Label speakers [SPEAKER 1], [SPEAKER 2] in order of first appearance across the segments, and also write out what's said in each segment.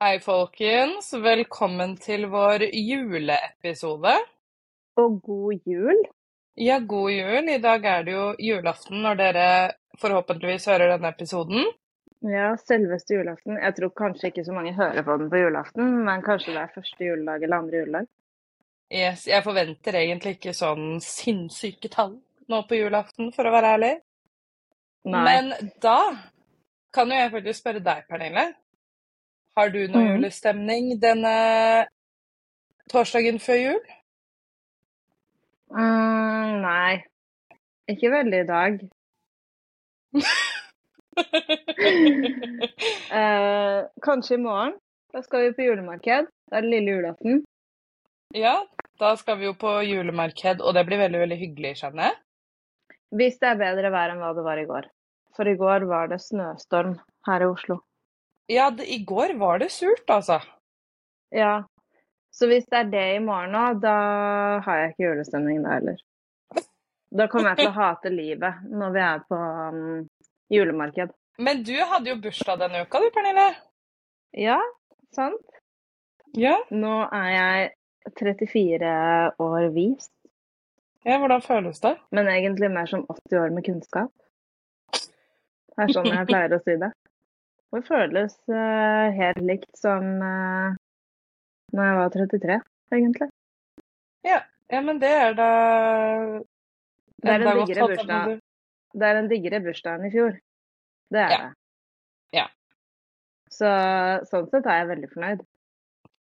[SPEAKER 1] Hei, folkens. Velkommen til vår juleepisode.
[SPEAKER 2] Og god jul.
[SPEAKER 1] Ja, god jul. I dag er det jo julaften når dere forhåpentligvis hører denne episoden.
[SPEAKER 2] Ja, selveste julaften. Jeg tror kanskje ikke så mange hører på den på julaften, men kanskje det er første juledag eller andre juledag.
[SPEAKER 1] Yes, jeg forventer egentlig ikke sånn sinnssyke tall nå på julaften, for å være ærlig.
[SPEAKER 2] Nei.
[SPEAKER 1] Men da kan jo jeg faktisk spørre deg, Pernille. Har du noe
[SPEAKER 2] mm.
[SPEAKER 1] julestemning denne torsdagen før jul?
[SPEAKER 2] Mm, nei. Ikke veldig i dag. Eh, kanskje i morgen. Da skal vi på julemarked. Da er det lille julaften.
[SPEAKER 1] ja, da skal vi jo på julemarked, og det blir veldig, veldig hyggelig, skjønner jeg.
[SPEAKER 2] Hvis det er bedre vær enn hva det var i går. For i går var det snøstorm her i Oslo.
[SPEAKER 1] Ja, det, i går var det surt, altså.
[SPEAKER 2] Ja. Så hvis det er det i morgen òg, da har jeg ikke julestemning da heller. Da kommer jeg til å hate livet når vi er på um, julemarked.
[SPEAKER 1] Men du hadde jo bursdag denne uka, du, Pernille.
[SPEAKER 2] Ja, sant?
[SPEAKER 1] Ja.
[SPEAKER 2] Nå er jeg 34 år vis,
[SPEAKER 1] ja. Hvordan føles det?
[SPEAKER 2] men egentlig mer som 80 år med kunnskap. Det er sånn jeg pleier å si det. Det føles eh, helt likt som uh, når jeg var 33, egentlig.
[SPEAKER 1] Ja, men det er da
[SPEAKER 2] Det er en diggere bursdag. Det er en diggere bursdag enn i fjor. Det er
[SPEAKER 1] Ja.
[SPEAKER 2] det.
[SPEAKER 1] Ja.
[SPEAKER 2] Så sånn sett er jeg veldig fornøyd.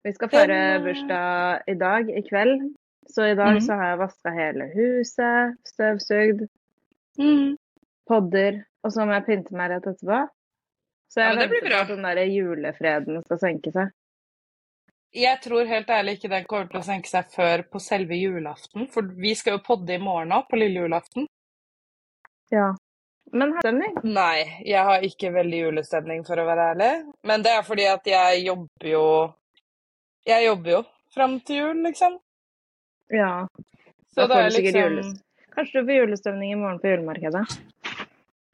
[SPEAKER 2] Vi skal
[SPEAKER 1] Den,
[SPEAKER 2] feire
[SPEAKER 1] eh,
[SPEAKER 2] bursdag i dag, i kveld. Så i dag
[SPEAKER 1] mm.
[SPEAKER 2] så har jeg vaska hele huset, støvsugd,
[SPEAKER 1] Mm.
[SPEAKER 2] podder, og så må jeg pynte meg rett etterpå. Så jeg
[SPEAKER 1] ja,
[SPEAKER 2] venter på at den der julefreden skal senke seg.
[SPEAKER 1] Jeg tror helt ærlig ikke den kommer til å senke seg før på selve julaften, for vi skal jo podde i morgen òg, på lille julaften.
[SPEAKER 2] Ja. Men her stemning.
[SPEAKER 1] Nei, jeg har ikke veldig julestemning, for å være ærlig. Men det er fordi at jeg jobber jo Jeg jobber jo fram til jul, liksom.
[SPEAKER 2] Ja.
[SPEAKER 1] Så
[SPEAKER 2] Da får du sikkert
[SPEAKER 1] liksom
[SPEAKER 2] jules- Kanskje du får julestemning i morgen på julemarkedet?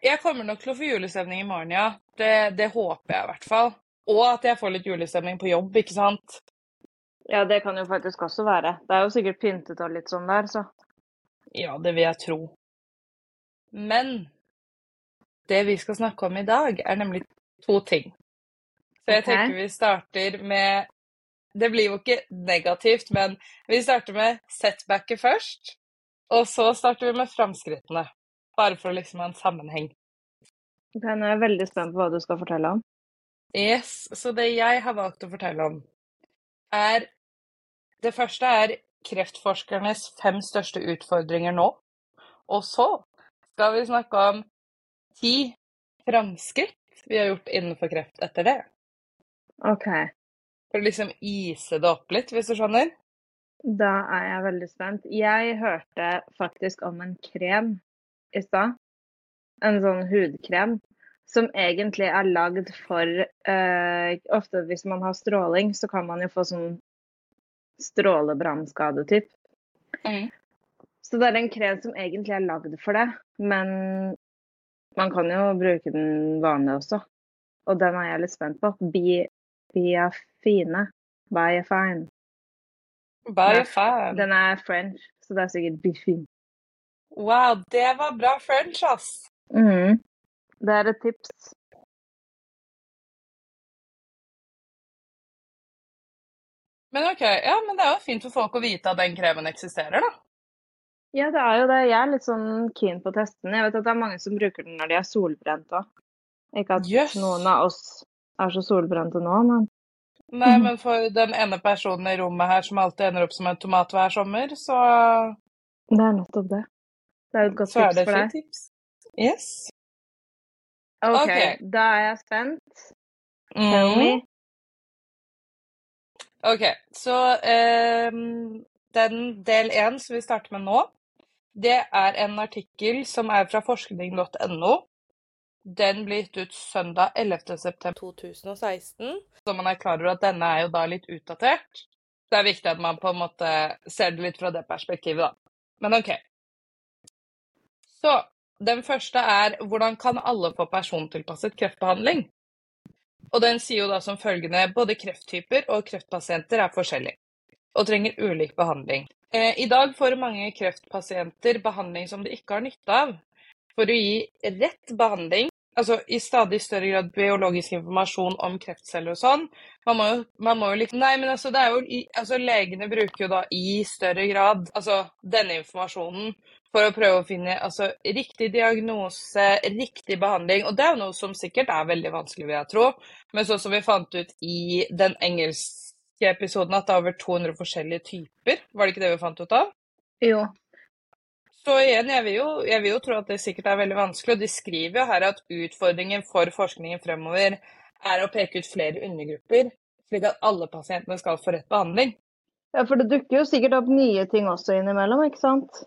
[SPEAKER 1] Jeg kommer nok til å få julestemning i morgen, ja. Det, det håper jeg i hvert fall. Og at jeg får litt julestemning på jobb, ikke sant.
[SPEAKER 2] Ja, det kan jo faktisk også være. Det er jo sikkert pyntet og litt sånn der, så.
[SPEAKER 1] Ja, det vil jeg tro. Men det vi skal snakke om i dag, er nemlig to ting. Så jeg
[SPEAKER 2] okay.
[SPEAKER 1] tenker vi starter med Det blir jo ikke negativt, men vi starter med setbacket først. Og så starter vi med framskrittene. Bare for å liksom ha en sammenheng.
[SPEAKER 2] Ok, Nå er jeg veldig spent på hva du skal fortelle om.
[SPEAKER 1] Yes, så det jeg har valgt å fortelle om, er Det første er kreftforskernes fem største utfordringer nå. Og så skal vi snakke om ti framskritt vi har gjort innenfor kreft etter det.
[SPEAKER 2] OK.
[SPEAKER 1] For å liksom ise det opp litt, hvis du skjønner.
[SPEAKER 2] Da er jeg veldig spent. Jeg hørte faktisk om en krem i stad. En sånn hudkrem som egentlig er lagd for eh, Ofte hvis man har stråling, så kan man jo få sånn strålebrannskade, typ.
[SPEAKER 1] Mm.
[SPEAKER 2] Så det er en krem som egentlig er lagd for det, men man kan jo bruke den vanlig også. Og den er jeg litt spent på. Be, Biafine. Biafine.
[SPEAKER 1] Bye,
[SPEAKER 2] Nei,
[SPEAKER 1] fine.
[SPEAKER 2] Den er french, så det er sikkert Biafine.
[SPEAKER 1] Wow, det var bra French, ass!
[SPEAKER 2] Mm. Det er et tips.
[SPEAKER 1] Men OK, ja, men det er jo fint for folk å vite at den kremen eksisterer, da.
[SPEAKER 2] Ja, det er jo det. Jeg er litt sånn keen på å teste den. Jeg vet at det er mange som bruker den når de er solbrent òg. Ikke at
[SPEAKER 1] yes.
[SPEAKER 2] noen av oss er så solbrente nå, men
[SPEAKER 1] Nei, men for den ene personen i rommet her som alltid ender opp som en tomat hver sommer, så,
[SPEAKER 2] det er nettopp det. Det er jo et godt
[SPEAKER 1] så
[SPEAKER 2] tips for deg.
[SPEAKER 1] tips. Yes.
[SPEAKER 2] OK,
[SPEAKER 1] Ok.
[SPEAKER 2] da er jeg spent. Tell
[SPEAKER 1] Mm.
[SPEAKER 2] me.
[SPEAKER 1] OK, så um, den del én som vi starter med nå, det er en artikkel som er fra forskning.no. Den ble gitt ut søndag 11. september 2016. Så man er klar over at denne er jo da litt utdatert. Det er viktig at man på en måte ser det litt fra det perspektivet, da. Men OK. Så den første er hvordan kan alle få persontilpasset kreftbehandling? Og den sier jo da som følgende både krefttyper og kreftpasienter er forskjellige og trenger ulik behandling. Eh, I dag får mange kreftpasienter behandling som de ikke har nytte av. For å gi rett behandling, altså i stadig større grad biologisk informasjon om kreftceller og sånn, man må jo, man må jo liksom Nei, men altså, det er jo altså, Legene bruker jo da i større grad altså denne informasjonen for å prøve å finne altså, riktig diagnose, riktig behandling. Og det er noe som sikkert er veldig vanskelig, vil jeg tro. Men sånn som vi fant ut i den engelske episoden, at det er over 200 forskjellige typer. Var det ikke det vi fant ut av?
[SPEAKER 2] Jo.
[SPEAKER 1] Så igjen, jeg vil, jo, jeg vil jo tro at det sikkert er veldig vanskelig. Og de skriver jo her at utfordringen for forskningen fremover er å peke ut flere undergrupper, slik at alle pasientene skal få rett behandling.
[SPEAKER 2] Ja, for det dukker jo sikkert opp nye ting også innimellom, ikke sant?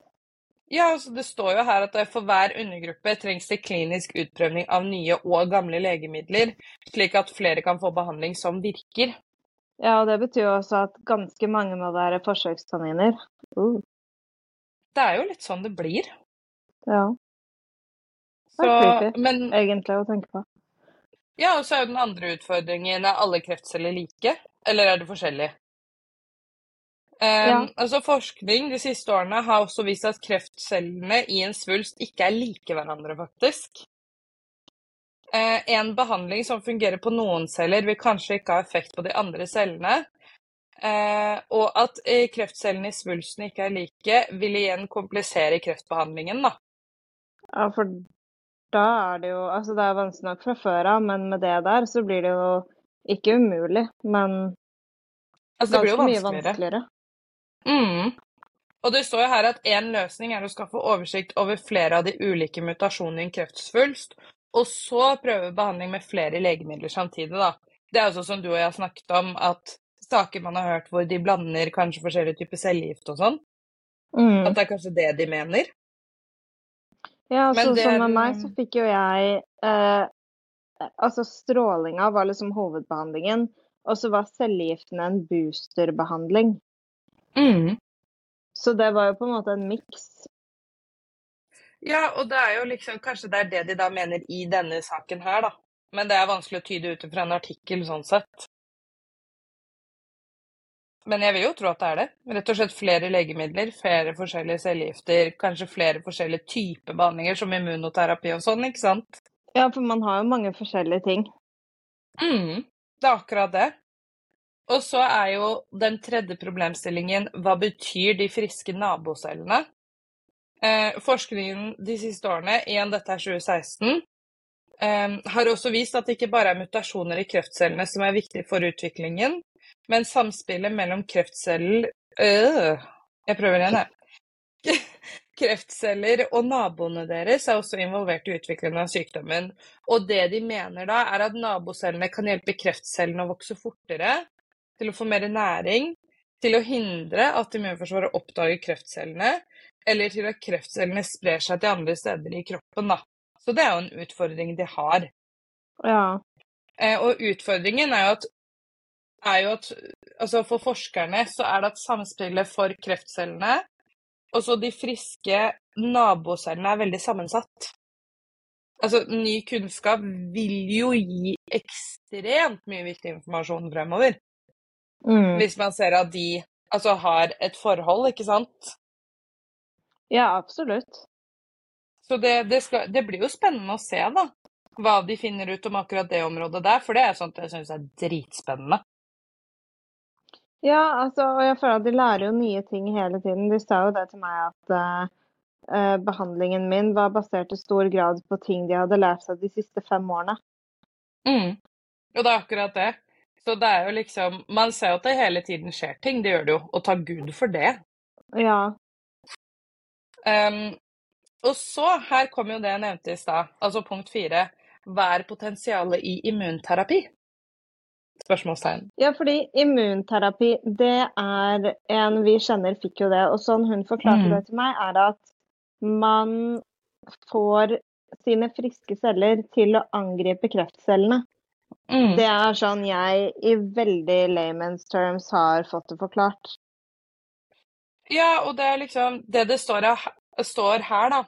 [SPEAKER 1] Ja, altså Det står jo her at for hver undergruppe trengs det klinisk utprøvning av nye og gamle legemidler, slik at flere kan få behandling som virker.
[SPEAKER 2] Ja, og det betyr jo også at ganske mange må være forsøkskaniner. Uh.
[SPEAKER 1] Det er jo litt sånn det blir.
[SPEAKER 2] Ja. Det er creepy, men, egentlig, å tenke på.
[SPEAKER 1] Ja, og så er jo den andre utfordringen er alle kreftceller like, eller er det forskjellig? Um, ja. altså Forskning de siste årene har også vist at kreftcellene i en svulst ikke er like hverandre, faktisk. Uh, en behandling som fungerer på noen celler, vil kanskje ikke ha effekt på de andre cellene. Uh, og at uh, kreftcellene i svulsten ikke er like, vil igjen komplisere kreftbehandlingen. da.
[SPEAKER 2] Ja, for da er det jo Altså, det er vanskelig nok fra før av, men med det der så blir det jo ikke umulig, men
[SPEAKER 1] altså, ganske mye vanskeligere. Mm. Og det står jo her at én løsning er å skaffe oversikt over flere av de ulike mutasjonene i en kreftsvulst, og så prøve behandling med flere legemidler samtidig, da. Det er også som du og jeg har snakket om, at saker man har hørt hvor de blander kanskje forskjellige typer cellegift og sånn. Mm. At det er kanskje det de mener.
[SPEAKER 2] Ja, altså, det... som med meg så fikk jo jeg eh, Altså strålinga var liksom hovedbehandlingen, og så var cellegiftene en boosterbehandling. Mm. Så det var jo på en måte en miks.
[SPEAKER 1] Ja, og det er jo liksom Kanskje det er det de da mener i denne saken her, da. Men det er vanskelig å tyde ut fra en artikkel sånn sett. Men jeg vil jo tro at det er det. Rett og slett flere legemidler, flere forskjellige cellegifter, kanskje flere forskjellige typer behandlinger, som immunoterapi og sånn, ikke sant?
[SPEAKER 2] Ja, for man har jo mange forskjellige ting.
[SPEAKER 1] mm, det er akkurat det. Og så er jo den tredje problemstillingen hva betyr de friske nabocellene? Eh, forskningen de siste årene, igjen dette er 2016, eh, har også vist at det ikke bare er mutasjoner i kreftcellene som er viktige for utviklingen, men samspillet mellom kreftceller øh, Jeg prøver igjen, jeg. Kreftceller og naboene deres er også involvert i utviklingen av sykdommen. Og det de mener da, er at nabocellene kan hjelpe kreftcellene å vokse fortere, til å få mer næring, til å hindre at immunforsvaret oppdager kreftcellene, eller til at kreftcellene sprer seg til andre steder i kroppen. Da. Så det er jo en utfordring de har.
[SPEAKER 2] Ja.
[SPEAKER 1] Eh, og utfordringen er jo at, er jo at altså For forskerne så er det at samspillet for kreftcellene og så de friske nabocellene er veldig sammensatt. Altså, ny kunnskap vil jo gi ekstremt mye viktig informasjon fremover. Mm. Hvis man ser at de altså, har et forhold, ikke sant?
[SPEAKER 2] Ja, absolutt.
[SPEAKER 1] Så det, det, skal, det, blir jo spennende å se, da. Hva de finner ut om akkurat det området der, for det er sånt jeg syns er dritspennende.
[SPEAKER 2] Ja, altså, og jeg føler at de lærer jo nye ting hele tiden. De sa jo det til meg at uh, behandlingen min var basert i stor grad på ting de hadde lært seg de siste fem årene.
[SPEAKER 1] Mm. Og det er akkurat det. Så det er jo liksom Man ser jo at det hele tiden skjer ting, det gjør det jo. Og ta Gud for det.
[SPEAKER 2] Ja.
[SPEAKER 1] Um, og så, her kommer jo det jeg nevnte i stad, altså punkt fire. Hva er potensialet i immunterapi? Spørsmålstegn.
[SPEAKER 2] Ja, fordi immunterapi, det er en vi kjenner fikk jo det. Og sånn hun forklarte mm. det til meg, er at man får sine friske celler til å angripe kreftcellene. Mm. Det er sånn jeg i veldig layman's terms har fått det forklart.
[SPEAKER 1] Ja, og det er liksom Det det står, står her, da,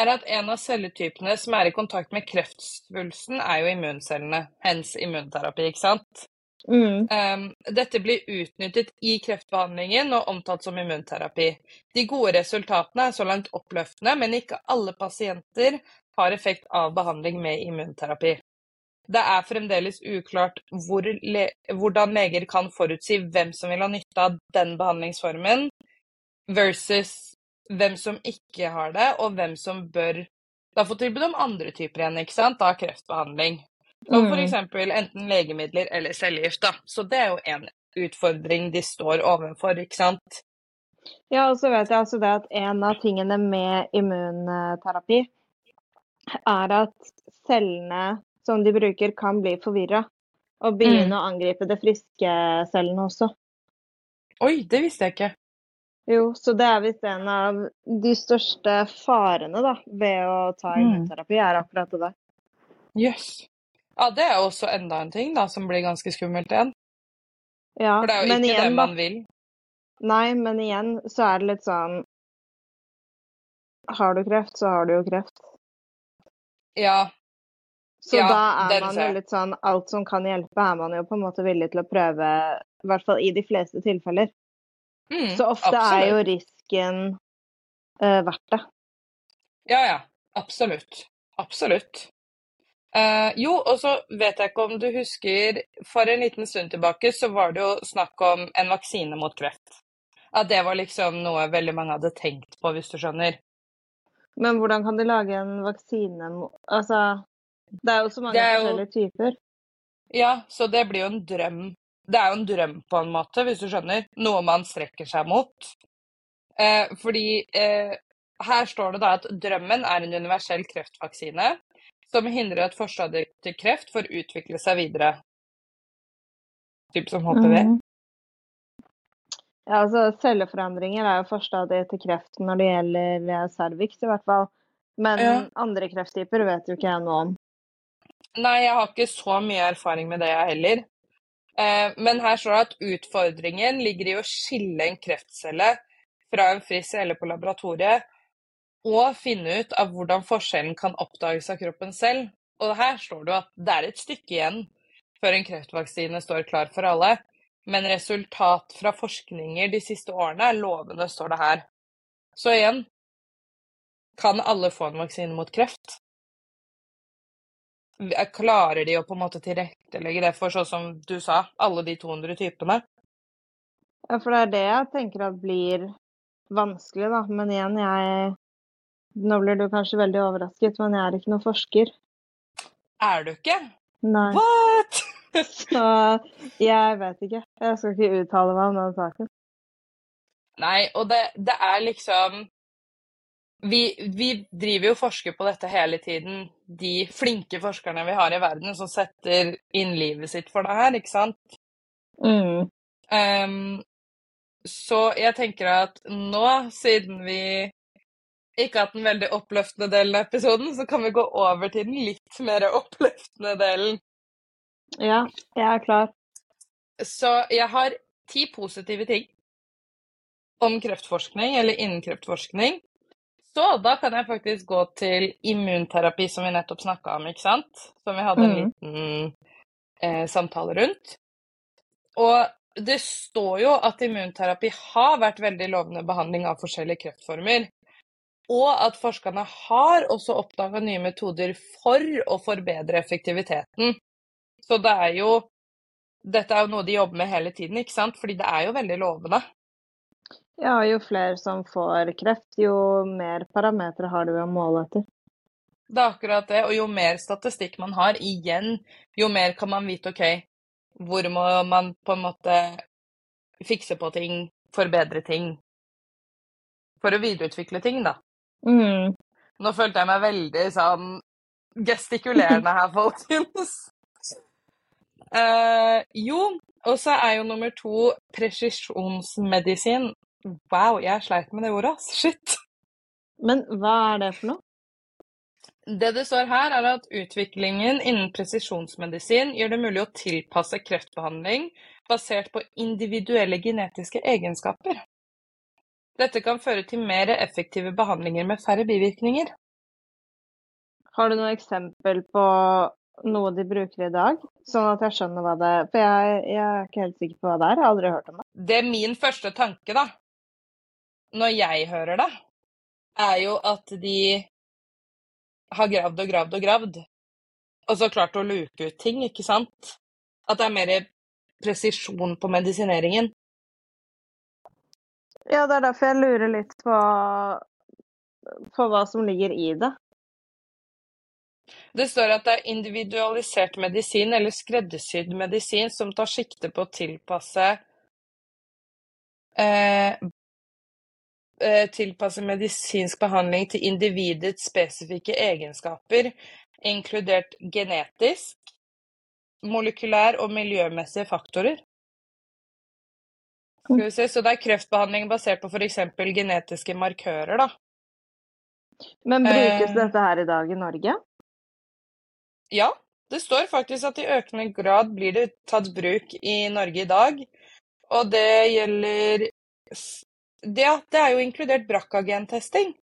[SPEAKER 1] er at en av celletypene som er i kontakt med kreftsvulsten, er jo immuncellene. Hens immunterapi, ikke sant?
[SPEAKER 2] Mm.
[SPEAKER 1] Um, dette blir utnyttet i kreftbehandlingen og omtalt som immunterapi. De gode resultatene er så langt oppløftende, men ikke alle pasienter har effekt av behandling med immunterapi. Det er fremdeles uklart hvor le hvordan leger kan forutsi hvem som vil ha nytte av den behandlingsformen, versus hvem som ikke har det, og hvem som bør da få tilbud om andre typer igjen, ikke sant, av kreftbehandling. Som
[SPEAKER 2] Mm.
[SPEAKER 1] f.eks. enten legemidler eller cellegift. da. Så det er jo en utfordring de står overfor, ikke sant.
[SPEAKER 2] Ja, og så vet jeg altså det at en av tingene med immunterapi er at cellene som de bruker, kan bli forvirra. Og begynne å angripe det friske cellene også.
[SPEAKER 1] Oi, det visste jeg ikke.
[SPEAKER 2] Jo, så det er visst en av de største farene da, ved å ta
[SPEAKER 1] Mm.
[SPEAKER 2] immunterapi, er akkurat det der.
[SPEAKER 1] Jøss. Ja, det er også enda en ting da, som blir ganske skummelt igjen.
[SPEAKER 2] Ja,
[SPEAKER 1] For det er jo ikke
[SPEAKER 2] igjen, det
[SPEAKER 1] man vil.
[SPEAKER 2] Nei, men igjen så er det litt sånn Har du kreft, så har du jo kreft.
[SPEAKER 1] Ja,
[SPEAKER 2] Så
[SPEAKER 1] Ja,
[SPEAKER 2] da er man jo litt sånn Alt som kan hjelpe, er man jo på en måte villig til å prøve, i hvert fall i de fleste tilfeller.
[SPEAKER 1] mm,
[SPEAKER 2] Så ofte er jo risken uh, verdt det.
[SPEAKER 1] Ja, ja. Absolutt. Absolutt. Uh, jo, og så vet jeg ikke om du husker For en liten stund tilbake så var det jo snakk om en vaksine mot kreft. At det var liksom noe veldig mange hadde tenkt på, hvis du skjønner.
[SPEAKER 2] Men hvordan kan de lage en vaksine mot Altså, det er jo så mange
[SPEAKER 1] jo-
[SPEAKER 2] forskjellige typer.
[SPEAKER 1] Ja, så det blir jo en drøm. Det er jo en drøm på en måte, hvis du skjønner. Noe man strekker seg mot. Eh, fordi eh, her står det da at drømmen er en universell kreftvaksine som hindrer at forstadiet til kreft får utvikle seg videre. Typ som HPV.
[SPEAKER 2] Mm. Ja, altså Celleforandringer er jo forstadiet til kreft når det gjelder cervix, i hvert fall. Men
[SPEAKER 1] Ja.
[SPEAKER 2] andre krefttyper vet jo ikke jeg noe om.
[SPEAKER 1] Nei, jeg har ikke så mye erfaring med det, jeg heller. Eh, men her står det at utfordringen ligger i å skille en kreftcelle fra en frisk celle på laboratoriet, og finne ut av hvordan forskjellen kan oppdages av kroppen selv. Og her står det jo at det er et stykke igjen før en kreftvaksine står klar for alle. Men resultat fra forskninger de siste årene er lovende, står det her. Så igjen, kan alle få en vaksine mot kreft? Klarer de å på en måte tilrettelegge det for, sånn som du sa, alle de 200 typene?
[SPEAKER 2] Ja, for det er det jeg tenker at blir vanskelig, da. Men igjen, jeg Nå blir du kanskje veldig overrasket, men jeg er ikke noen forsker.
[SPEAKER 1] Er du ikke?
[SPEAKER 2] Nei.
[SPEAKER 1] What?!
[SPEAKER 2] Så jeg vet ikke. Jeg skal ikke uttale meg om den saken.
[SPEAKER 1] Nei, og det, det er liksom vi, vi driver jo og forsker på dette hele tiden. De flinke forskerne vi har i verden som setter inn livet sitt for det her, ikke sant?
[SPEAKER 2] Mm.
[SPEAKER 1] Um, så jeg tenker at nå, siden vi ikke har hatt den veldig oppløftende delen av episoden, så kan vi gå over til den litt mer oppløftende delen.
[SPEAKER 2] Ja, jeg er klar.
[SPEAKER 1] Så jeg har ti positive ting om kreftforskning, eller innen kreftforskning. Så da kan jeg faktisk gå til immunterapi, som vi nettopp snakka om, ikke sant? Som vi hadde en
[SPEAKER 2] Mhm.
[SPEAKER 1] liten eh, samtale rundt. Og det står jo at immunterapi har vært veldig lovende behandling av forskjellige kreftformer. Og at forskerne har også oppdaga nye metoder for å forbedre effektiviteten. Så det er jo Dette er jo noe de jobber med hele tiden, ikke sant? Fordi det er jo veldig lovende.
[SPEAKER 2] Ja, jo flere som får kreft, jo mer parametere har du å måle etter.
[SPEAKER 1] Det er akkurat det. Og jo mer statistikk man har, igjen, jo mer kan man vite OK, hvor må man på en måte fikse på ting, forbedre ting. For å videreutvikle ting, da.
[SPEAKER 2] Mm.
[SPEAKER 1] Nå følte jeg meg veldig sånn gestikulerende her, folkens. Uh, jo, og så er jo nummer to presisjonsmedisin. Wow, jeg sleit med det ordet, ass. Shit.
[SPEAKER 2] Men hva er det for noe?
[SPEAKER 1] Det det står her, er at utviklingen innen presisjonsmedisin gjør det mulig å tilpasse kreftbehandling basert på individuelle genetiske egenskaper. Dette kan føre til mer effektive behandlinger med færre bivirkninger.
[SPEAKER 2] Har du noe eksempel på noe de bruker i dag? Sånn at jeg skjønner hva det For jeg, jeg er ikke helt sikker på hva det er. Jeg har aldri hørt om det.
[SPEAKER 1] Det er min første tanke, da, når jeg hører det, er jo at de har gravd og gravd og gravd, og så klart å luke ut ting, ikke sant? At det er mer presisjon på medisineringen.
[SPEAKER 2] Ja, det er derfor jeg lurer litt på, på hva som ligger i det.
[SPEAKER 1] Det står at det er individualisert medisin eller skreddersydd medisin som tar sikte på å tilpasse eh, tilpasse medisinsk behandling til individets spesifikke egenskaper, inkludert genetisk, molekylær og miljømessige faktorer. Så det er kreftbehandling basert på f.eks. genetiske markører, da.
[SPEAKER 2] Men brukes
[SPEAKER 1] Eh.
[SPEAKER 2] dette her i dag i Norge?
[SPEAKER 1] Ja, det står faktisk at i økende grad blir det tatt bruk i Norge i dag. Og det gjelder det, det er jo inkludert BRCA-gentesting.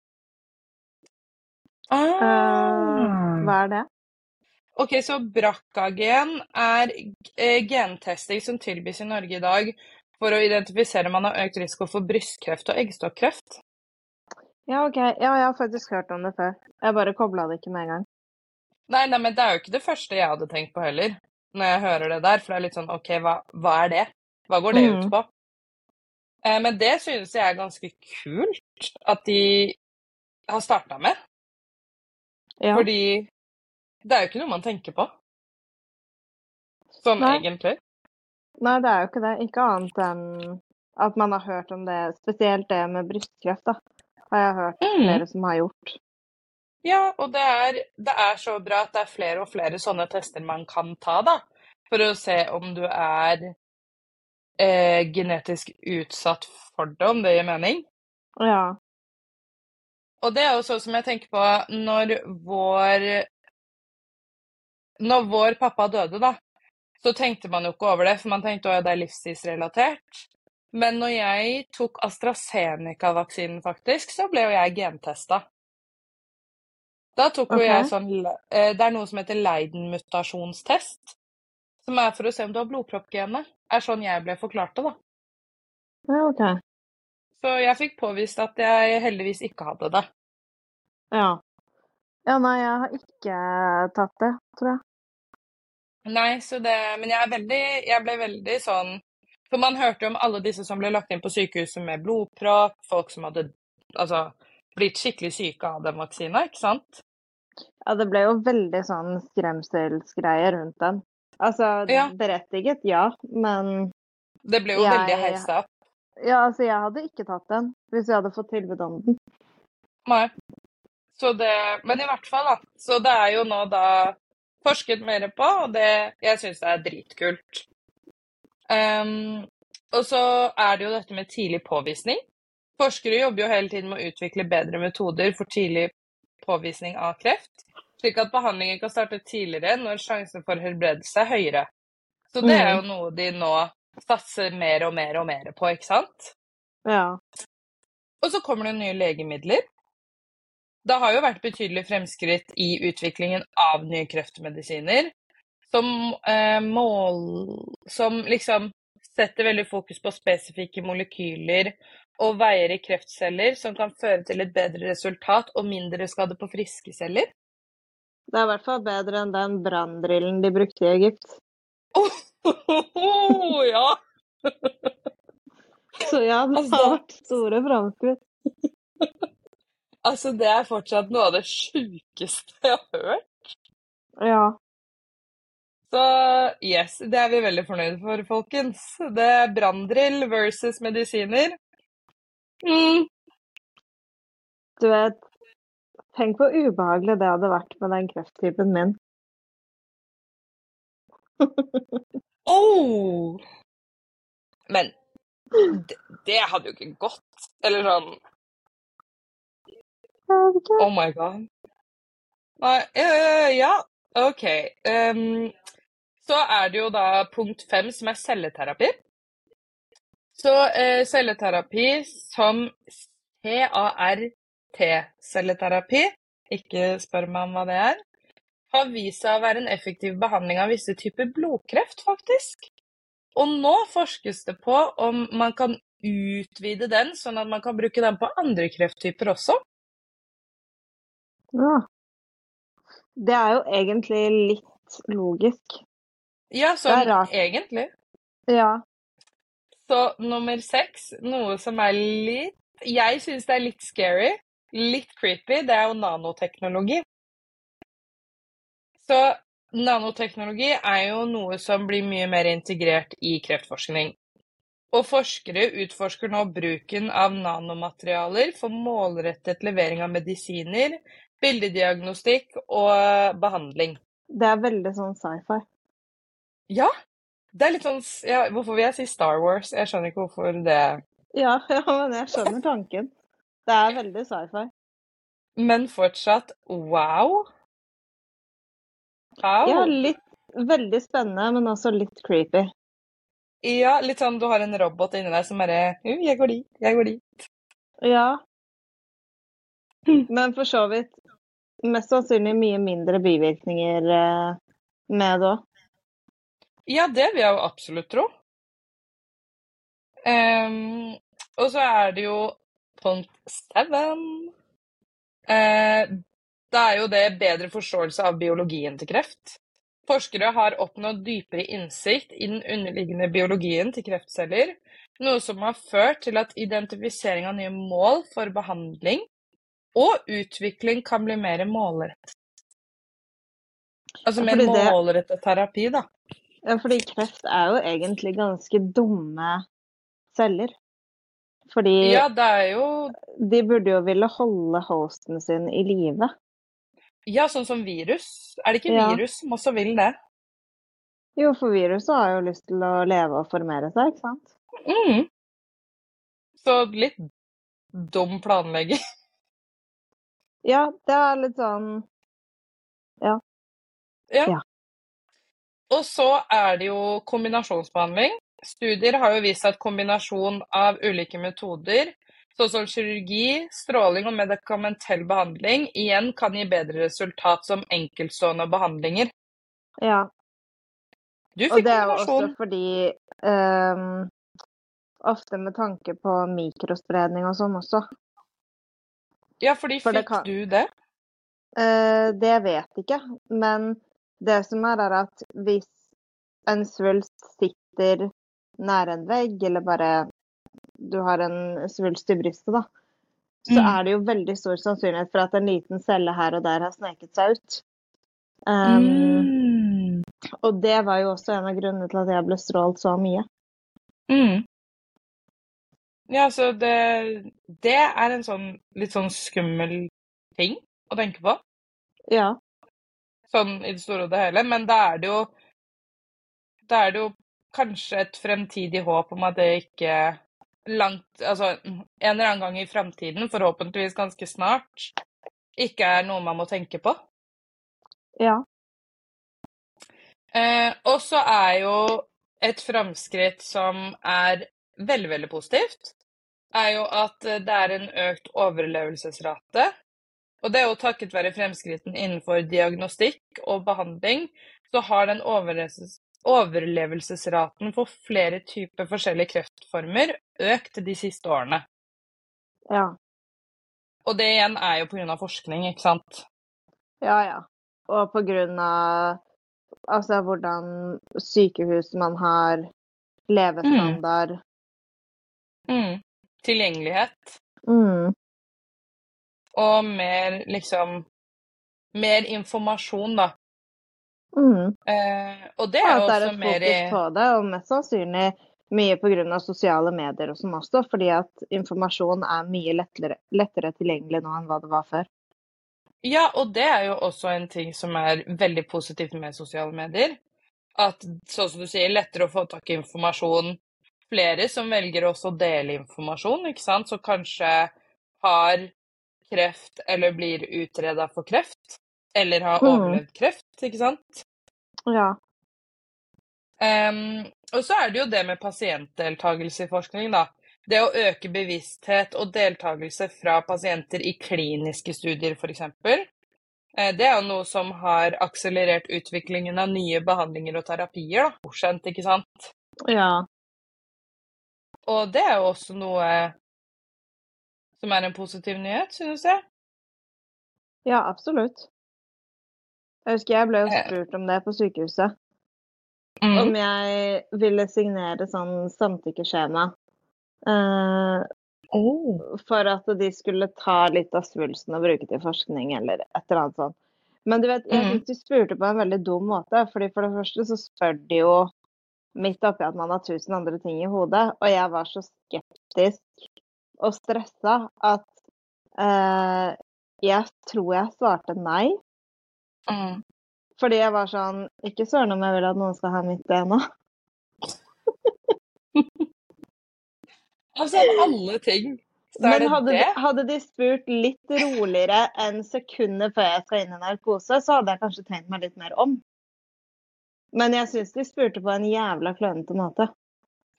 [SPEAKER 2] Eh,
[SPEAKER 1] Ah.
[SPEAKER 2] hva er det?
[SPEAKER 1] Ok, så BRCA-gen er eh, gentesting som tilbys i Norge i dag for å identifisere om man har økt risiko for brystkreft og eggstokkreft.
[SPEAKER 2] Ja, OK. Ja, jeg har faktisk hørt om det før. Jeg bare kobla det ikke med en gang.
[SPEAKER 1] Nei, nei, men det er jo ikke det første jeg hadde tenkt på heller, når jeg hører det der. For det er litt sånn OK, hva, hva er det? Hva går det ut
[SPEAKER 2] Mhm.
[SPEAKER 1] på? Eh, men det synes jeg er ganske kult at de har starta med.
[SPEAKER 2] Ja.
[SPEAKER 1] Fordi det er jo ikke noe man tenker på. Sånn
[SPEAKER 2] Nei.
[SPEAKER 1] egentlig.
[SPEAKER 2] Nei, det er jo ikke det. Ikke annet enn at man har hørt om det. Spesielt det med brystkreft, da. Har jeg hørt
[SPEAKER 1] mm.
[SPEAKER 2] flere som har gjort.
[SPEAKER 1] Ja, og det er, det er så bra at det er flere og flere sånne tester man kan ta, da. For å se om du er eh, genetisk utsatt for det, om det gir mening.
[SPEAKER 2] Ja.
[SPEAKER 1] Og det er jo sånn som jeg tenker på når vår Når vår pappa døde, da, så tenkte man jo ikke over det, for man tenkte at det er livsstilsrelatert. Men når jeg tok AstraZeneca-vaksinen, faktisk, så ble jo jeg gentesta. Da tok jo jeg sånn eh, Det er noe som heter Leiden-mutasjonstest. Som er for å se om du har blodproppgenet. Er sånn jeg ble forklart det, da.
[SPEAKER 2] ja, OK.
[SPEAKER 1] Så jeg fikk påvist at jeg heldigvis ikke hadde det.
[SPEAKER 2] Ja. Ja, nei, jeg har ikke tatt det, tror jeg.
[SPEAKER 1] Nei, så det Men jeg er veldig Jeg ble veldig sånn For man hørte jo om alle disse som ble lagt inn på sykehuset med blodpropp, folk som hadde altså blitt skikkelig syke av den vaksina, ikke sant?
[SPEAKER 2] Ja, det ble jo veldig sånn skremselsgreie rundt den. Altså,
[SPEAKER 1] Ja.
[SPEAKER 2] berettiget, ja, men
[SPEAKER 1] Det ble jo
[SPEAKER 2] Jeg-
[SPEAKER 1] veldig heisa opp.
[SPEAKER 2] Ja, altså, jeg hadde ikke tatt den hvis jeg hadde fått tilbud om den.
[SPEAKER 1] Nei. Så det Men i hvert fall, da. Så det er jo nå da forsket mer på, og det Jeg syns er dritkult. Um, og så er det jo dette med tidlig påvisning. Forskere jobber jo hele tiden med å utvikle bedre metoder for tidlig påvisning av kreft, slik at behandlingen kan starte tidligere når sjansen for helbredelse er høyere. Så det er jo noe de nå satser mer og mer og mer på, ikke sant?
[SPEAKER 2] Ja.
[SPEAKER 1] Og så kommer det nye legemidler. Det har jo vært betydelig fremskritt i utviklingen av nye kreftmedisiner, som eh, mål Som liksom setter veldig fokus på spesifikke molekyler og veier i kreftceller, som kan føre til et bedre resultat og mindre skade på friske celler.
[SPEAKER 2] Det er i hvert fall bedre enn den branndrillen de brukte i Egypt.
[SPEAKER 1] Oh, ja!
[SPEAKER 2] Så ja, det
[SPEAKER 1] Altså-
[SPEAKER 2] har vært store framskritt.
[SPEAKER 1] Altså, det er fortsatt noe av det sjukeste jeg har hørt.
[SPEAKER 2] Ja.
[SPEAKER 1] Så yes, det er vi veldig fornøyde for, folkens. Det er branndrill versus medisiner. Mm.
[SPEAKER 2] Du vet, tenk hvor ubehagelig det hadde vært med den krefttypen min.
[SPEAKER 1] Oh! Men det, det hadde jo ikke gått. Eller sånn. Oh my god. Nei, uh, ja, OK. Um, så er det jo da punkt fem, som er celleterapi. Så uh, celleterapi som CART-celleterapi ikke spør meg om hva det er, har vist seg å være en effektiv behandling av visse typer blodkreft, faktisk. Og nå forskes det på om man kan utvide den, sånn at man kan bruke den på andre krefttyper også.
[SPEAKER 2] Ja. Det er jo egentlig litt logisk.
[SPEAKER 1] Ja, sånn egentlig.
[SPEAKER 2] Ja.
[SPEAKER 1] Så nummer seks, noe som er litt Jeg syns det er litt scary, litt creepy, det er jo nanoteknologi. Så nanoteknologi er jo noe som blir mye mer integrert i kreftforskning. Og forskere utforsker nå bruken av nanomaterialer for målrettet levering av medisiner, bildediagnostikk og behandling.
[SPEAKER 2] Det er veldig sånn sci-fi.
[SPEAKER 1] Ja, det er litt sånn ja, Hvorfor vil jeg si Star Wars? Jeg skjønner ikke hvorfor det
[SPEAKER 2] Ja, ja, men jeg skjønner tanken. Det er veldig sci-fi.
[SPEAKER 1] Men fortsatt wow. Wow.
[SPEAKER 2] Ja, litt veldig spennende, men også litt creepy.
[SPEAKER 1] Ja, litt sånn du har en robot inni deg som bare «Uh, Jeg går dit, jeg går dit.
[SPEAKER 2] Ja. Men for så vidt mest sannsynlig mye mindre bivirkninger eh, med det òg.
[SPEAKER 1] Ja, det vil jeg jo absolutt tro. Um, og så er det jo seven. Eh, da er jo det bedre forståelse av biologien til kreft. Forskere har oppnådd dypere innsikt i den underliggende biologien til kreftceller, noe som har ført til at identifisering av nye mål for behandling og utvikling kan bli mer målrettet. Altså mer
[SPEAKER 2] det-
[SPEAKER 1] målrettet terapi, da.
[SPEAKER 2] Ja, fordi kreft er jo egentlig ganske dumme celler. Fordi
[SPEAKER 1] Ja, det jo
[SPEAKER 2] de burde jo ville holde hosten sin i live.
[SPEAKER 1] Ja, sånn som virus. Er det ikke
[SPEAKER 2] Ja.
[SPEAKER 1] virus som også vil det?
[SPEAKER 2] Jo, for viruset har jo lyst til å leve og formere seg, ikke sant?
[SPEAKER 1] Mm. Så litt dum planlegging.
[SPEAKER 2] Ja, det er litt sånn
[SPEAKER 1] Ja.
[SPEAKER 2] Ja.
[SPEAKER 1] Og så er det jo kombinasjonsbehandling. Studier har jo vist at kombinasjon av ulike metoder, sånn som kirurgi, stråling og medikamentell behandling, igjen kan gi bedre resultat som enkeltstående behandlinger.
[SPEAKER 2] Ja.
[SPEAKER 1] Du
[SPEAKER 2] Og det er jo også fordi um, Ofte med tanke på mikrospredning og sånn også.
[SPEAKER 1] Ja, fordi
[SPEAKER 2] For det
[SPEAKER 1] fikk
[SPEAKER 2] kan-
[SPEAKER 1] du det?
[SPEAKER 2] Uh, det vet ikke, men det som er, er at hvis en svulst sitter nær en vegg, eller bare du har en svulst i brystet, da, så
[SPEAKER 1] Mm.
[SPEAKER 2] er det jo veldig stor sannsynlighet for at en liten celle her og der har sneket seg ut. Um,
[SPEAKER 1] Mm.
[SPEAKER 2] Og det var jo også en av grunnene til at jeg ble strålt så mye.
[SPEAKER 1] Mm. Ja, så det, det er en sånn litt sånn skummel ting å tenke på,
[SPEAKER 2] Ja.
[SPEAKER 1] sånn i det store og det hele. Men da er det jo Da er det jo kanskje et fremtidig håp om at det ikke langt Altså en eller annen gang i fremtiden, forhåpentligvis ganske snart, ikke er noe man må tenke på.
[SPEAKER 2] Ja.
[SPEAKER 1] Eh, og så er jo et framskritt som er veldig, veldig positivt, er jo at det er en økt overlevelsesrate. Og det er jo takket være fremskrittene innenfor diagnostikk og behandling, så har den overlevelses overlevelsesraten for flere typer forskjellige kreftformer økt de siste årene.
[SPEAKER 2] Ja.
[SPEAKER 1] Og det igjen er jo pga. forskning, ikke sant?
[SPEAKER 2] Ja, ja. Og av altså hvordan sykehus man har, levestandard
[SPEAKER 1] Mm. Tilgjengelighet.
[SPEAKER 2] mm.
[SPEAKER 1] Og mer liksom Mer informasjon, da.
[SPEAKER 2] Mm.
[SPEAKER 1] Eh, og det er
[SPEAKER 2] at det er
[SPEAKER 1] også
[SPEAKER 2] et
[SPEAKER 1] mer i
[SPEAKER 2] fokus på det, og mest sannsynlig mye pga. sosiale medier og sånn også, fordi at informasjon er mye lettere, lettere tilgjengelig nå enn hva det var før.
[SPEAKER 1] Ja, og det er jo også en ting som er veldig positivt med sosiale medier. At sånn som du sier, lettere å få tak i informasjon. Flere som velger også å dele informasjon, ikke sant, som kanskje har kreft eller blir utreda for kreft. Eller har
[SPEAKER 2] Mm.
[SPEAKER 1] overlevd kreft, ikke sant.
[SPEAKER 2] Ja.
[SPEAKER 1] Um, og så er det jo det med pasientdeltakelse i forskning, da. Det å øke bevissthet og deltakelse fra pasienter i kliniske studier, f.eks. Eh, Det er jo noe som har akselerert utviklingen av nye behandlinger og terapier, da. Ukjent, ikke sant?
[SPEAKER 2] Ja.
[SPEAKER 1] Og det er jo også noe som er en positiv nyhet, synes jeg.
[SPEAKER 2] Ja, absolutt. Jeg husker jeg ble jo
[SPEAKER 1] Eh.
[SPEAKER 2] spurt om det på sykehuset.
[SPEAKER 1] Mm.
[SPEAKER 2] Om jeg ville signere sånn samtykkeskjema. Uh,
[SPEAKER 1] Oh.
[SPEAKER 2] for at de skulle ta litt av svulsten og bruke til forskning eller et eller annet sånt. Men du vet, jeg
[SPEAKER 1] Mhm.
[SPEAKER 2] syns de spurte på en veldig dum måte. fordi For det første så spør de jo midt oppi at man har tusen andre ting i hodet. Og jeg var så skeptisk og stressa at uh, jeg tror jeg svarte nei.
[SPEAKER 1] Mm.
[SPEAKER 2] Fordi jeg var sånn Ikke søren om jeg vil at noen skal ha mitt DNA.
[SPEAKER 1] Altså, alle ting, så er
[SPEAKER 2] Men
[SPEAKER 1] det
[SPEAKER 2] hadde de,
[SPEAKER 1] det.
[SPEAKER 2] hadde de spurt litt roligere enn sekundet før jeg skal inn i narkose, så hadde jeg kanskje tenkt meg litt mer om. Men jeg syns de spurte på en jævla klønete måte.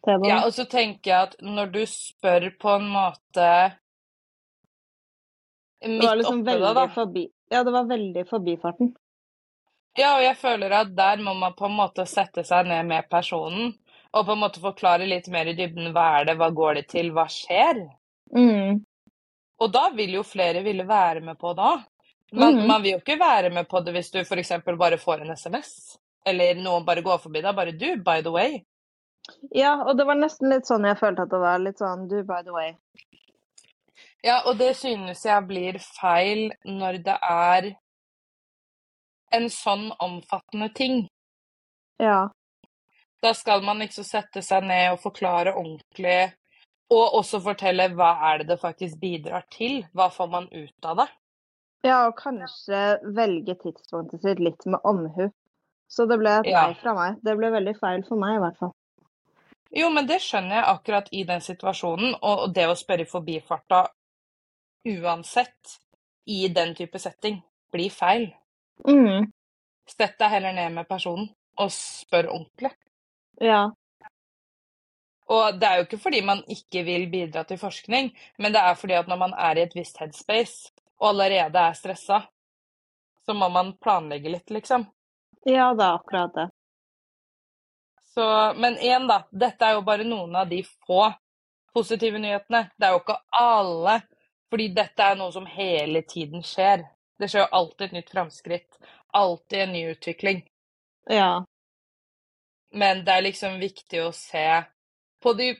[SPEAKER 1] Ja, og så tenker jeg at når du spør på en måte
[SPEAKER 2] det
[SPEAKER 1] midt
[SPEAKER 2] var liksom
[SPEAKER 1] veldig det, da.
[SPEAKER 2] forbi Ja, det var veldig forbifarten.
[SPEAKER 1] Ja, og jeg føler at der må man på en måte sette seg ned med personen og på en måte forklare litt mer i dybden hva er det, hva går det til, hva skjer?
[SPEAKER 2] Mm.
[SPEAKER 1] Og da vil jo flere ville være med på da. Man,
[SPEAKER 2] mm.
[SPEAKER 1] man vil jo ikke være med på det hvis du f.eks. bare får en SMS. Eller noen bare går forbi deg. Bare du, by the way.
[SPEAKER 2] Ja, og det var nesten litt sånn jeg følte at det var. Litt sånn du, by the way.
[SPEAKER 1] Ja, og det synes jeg blir feil når det er en sånn omfattende ting.
[SPEAKER 2] Ja.
[SPEAKER 1] Da skal man liksom sette seg ned og forklare ordentlig, og også fortelle hva er det det faktisk bidrar til. Hva får man ut av det?
[SPEAKER 2] ja, og kanskje velge tidspunktet sitt litt med omhu. Så det ble et
[SPEAKER 1] Ja.
[SPEAKER 2] fra meg. Det ble veldig feil for meg, i hvert fall.
[SPEAKER 1] Jo, men det skjønner jeg akkurat i den situasjonen, og det å spørre i forbifarta uansett i den type setting blir feil.
[SPEAKER 2] Mm.
[SPEAKER 1] Sett deg heller ned med personen og spør ordentlig.
[SPEAKER 2] Ja.
[SPEAKER 1] Og det er jo ikke fordi man ikke vil bidra til forskning, men det er fordi at når man er i et visst headspace og allerede er stressa, så må man planlegge litt, liksom.
[SPEAKER 2] ja, det er akkurat det.
[SPEAKER 1] Så, men igjen, da. Dette er jo bare noen av de få positive nyhetene. Det er jo ikke alle. Fordi dette er noe som hele tiden skjer. Det skjer jo alltid et nytt framskritt. Alltid en ny utvikling.
[SPEAKER 2] Ja.
[SPEAKER 1] Men det er liksom viktig å se på de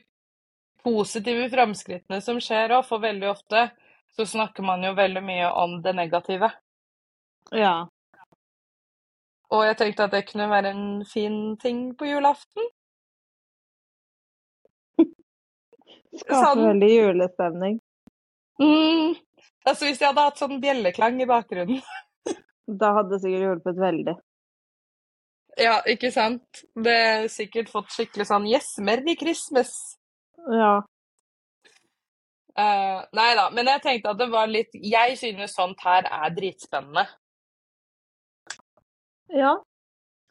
[SPEAKER 1] positive framskrittene som skjer òg, for veldig ofte så snakker man jo veldig mye om det negative.
[SPEAKER 2] Ja.
[SPEAKER 1] Og jeg tenkte at det kunne være en fin ting på julaften.
[SPEAKER 2] Skape
[SPEAKER 1] Sånn.
[SPEAKER 2] veldig julestemning.
[SPEAKER 1] Mm. Altså hvis jeg hadde hatt sånn bjelleklang i bakgrunnen.
[SPEAKER 2] Da hadde det sikkert hjulpet veldig.
[SPEAKER 1] Ja, ikke sant? Det er sikkert fått skikkelig sånn Yes, merry Christmas!
[SPEAKER 2] Ja.
[SPEAKER 1] Uh, nei da, men jeg tenkte at det var litt Jeg synes sånt her er dritspennende.
[SPEAKER 2] Ja.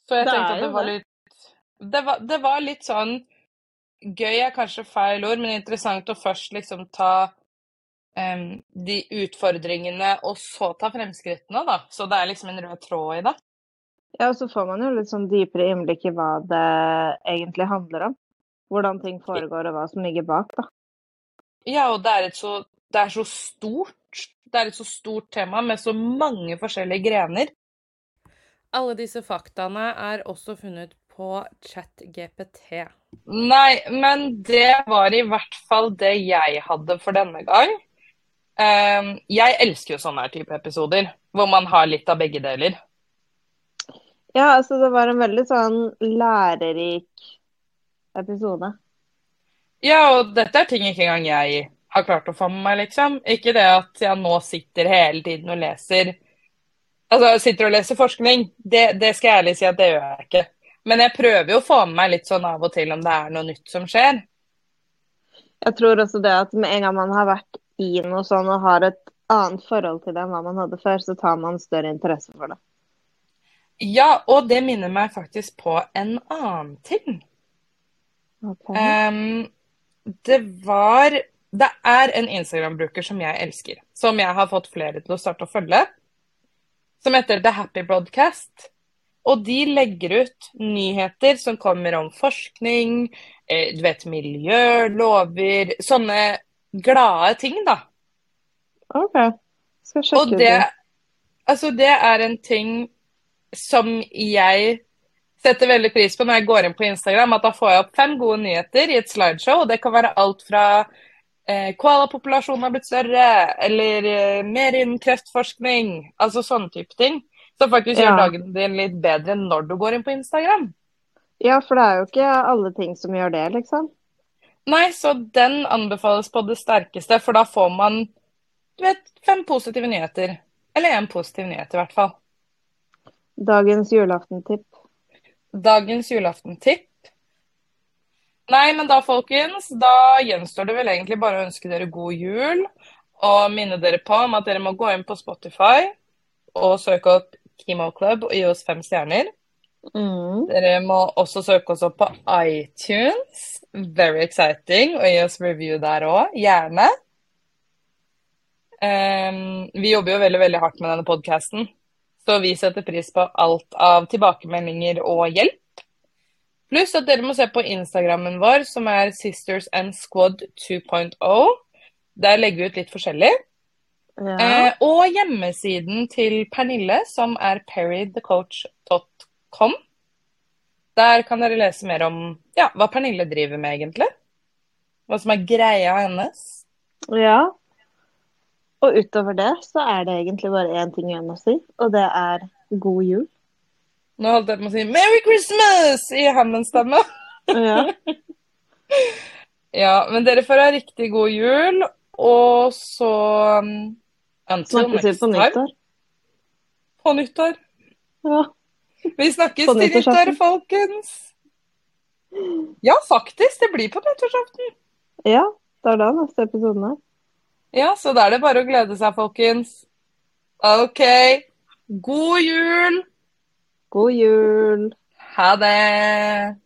[SPEAKER 1] Så jeg
[SPEAKER 2] Det
[SPEAKER 1] tenkte at det var
[SPEAKER 2] det.
[SPEAKER 1] litt det var, det var litt sånn Gøy er kanskje feil ord, men interessant å først liksom ta em, de utfordringene, og så ta fremskrittene, da. Så det er liksom en rød tråd i det.
[SPEAKER 2] ja, og så får man jo litt sånn dypere innblikk i hva det egentlig handler om. Hvordan ting foregår, og hva som ligger bak, da.
[SPEAKER 1] Ja, og det er et så, det er så stort. Det er et så stort tema med så mange forskjellige grener. Alle disse faktaene er også funnet på ChatGPT. Nei, men det var i hvert fall det jeg hadde for denne gang. Ehm, jeg elsker jo sånne type episoder, hvor man har litt av begge deler.
[SPEAKER 2] Ja, altså det var en veldig sånn lærerik episode.
[SPEAKER 1] Ja, og dette er ting ikke engang jeg har klart å få med meg, liksom. Ikke det at jeg nå sitter hele tiden og leser Altså, jeg sitter og leser forskning. Det, det skal jeg ærlig si at det gjør jeg ikke. Men jeg prøver jo å få med meg litt sånn av og til om det er noe nytt som skjer.
[SPEAKER 2] Jeg tror også det at med en gang man har vært i noe sånn og har et annet forhold til det enn hva man hadde før, så tar man større interesse for det.
[SPEAKER 1] Ja, og det minner meg faktisk på en annen ting.
[SPEAKER 2] Ok.
[SPEAKER 1] Um, det var Det er en Instagram-bruker som jeg elsker. Som jeg har fått flere til å starte å følge. som heter The Happy Broadcast. Og de legger ut nyheter som kommer om forskning, eh, du vet, miljø, lover Sånne glade ting, da.
[SPEAKER 2] OK. Skal sjekke
[SPEAKER 1] Og det,
[SPEAKER 2] det.
[SPEAKER 1] altså det er en ting som jeg setter veldig pris på når jeg går inn på Instagram, at da får jeg opp fem gode nyheter i et slideshow. og Det kan være alt fra eh, koalapopulasjonen har blitt større, eller eh, mer innen kreftforskning. Altså sånne type ting. Som faktisk
[SPEAKER 2] Ja.
[SPEAKER 1] gjør dagen din litt bedre når du går inn på Instagram.
[SPEAKER 2] Ja, for det er jo ikke alle ting som gjør det, liksom.
[SPEAKER 1] Nei, så den anbefales på det sterkeste, for da får man du vet, fem positive nyheter. Eller én positiv nyhet, i hvert fall.
[SPEAKER 2] Dagens julaftentipp.
[SPEAKER 1] Dagens julaftentipp. Nei, men da, folkens, da gjenstår det vel egentlig bare å ønske dere god jul. Og minne dere på om at dere må gå inn på Spotify og søke opp Kimo Club og gi oss fem stjerner.
[SPEAKER 2] Mm.
[SPEAKER 1] Dere må også søke oss opp på iTunes. Very exciting. Og gi oss review der òg. Gjerne. Um, vi jobber jo veldig, veldig hardt med denne podkasten. Så vi setter pris på alt av tilbakemeldinger og hjelp. Pluss at dere må se på Instagrammen vår, som er Sisters and Squad 2.0. Der legger vi ut litt forskjellig.
[SPEAKER 2] Ja.
[SPEAKER 1] Uh, og hjemmesiden til Pernille, som er perrythecoach.com. Der kan dere lese mer om ja, hva Pernille driver med, egentlig. Hva som er greia hennes.
[SPEAKER 2] ja. Og utover det så er det egentlig bare én ting igjen å si, og det er god jul.
[SPEAKER 1] Nå holdt jeg på å si 'Merry Christmas' i Hammond-stemme.
[SPEAKER 2] Ja.
[SPEAKER 1] Ja, men dere får ha riktig god jul, og så um, Until
[SPEAKER 2] Snakkes vi på nyttår.
[SPEAKER 1] På nyttår.
[SPEAKER 2] Ja.
[SPEAKER 1] Vi snakkes til nyttår, folkens. Ja, faktisk. Det blir på nyttårsaften.
[SPEAKER 2] ja, det er da neste episode er.
[SPEAKER 1] Ja, så da er det bare å glede seg, folkens. OK. God jul.
[SPEAKER 2] God jul!
[SPEAKER 1] Ha det.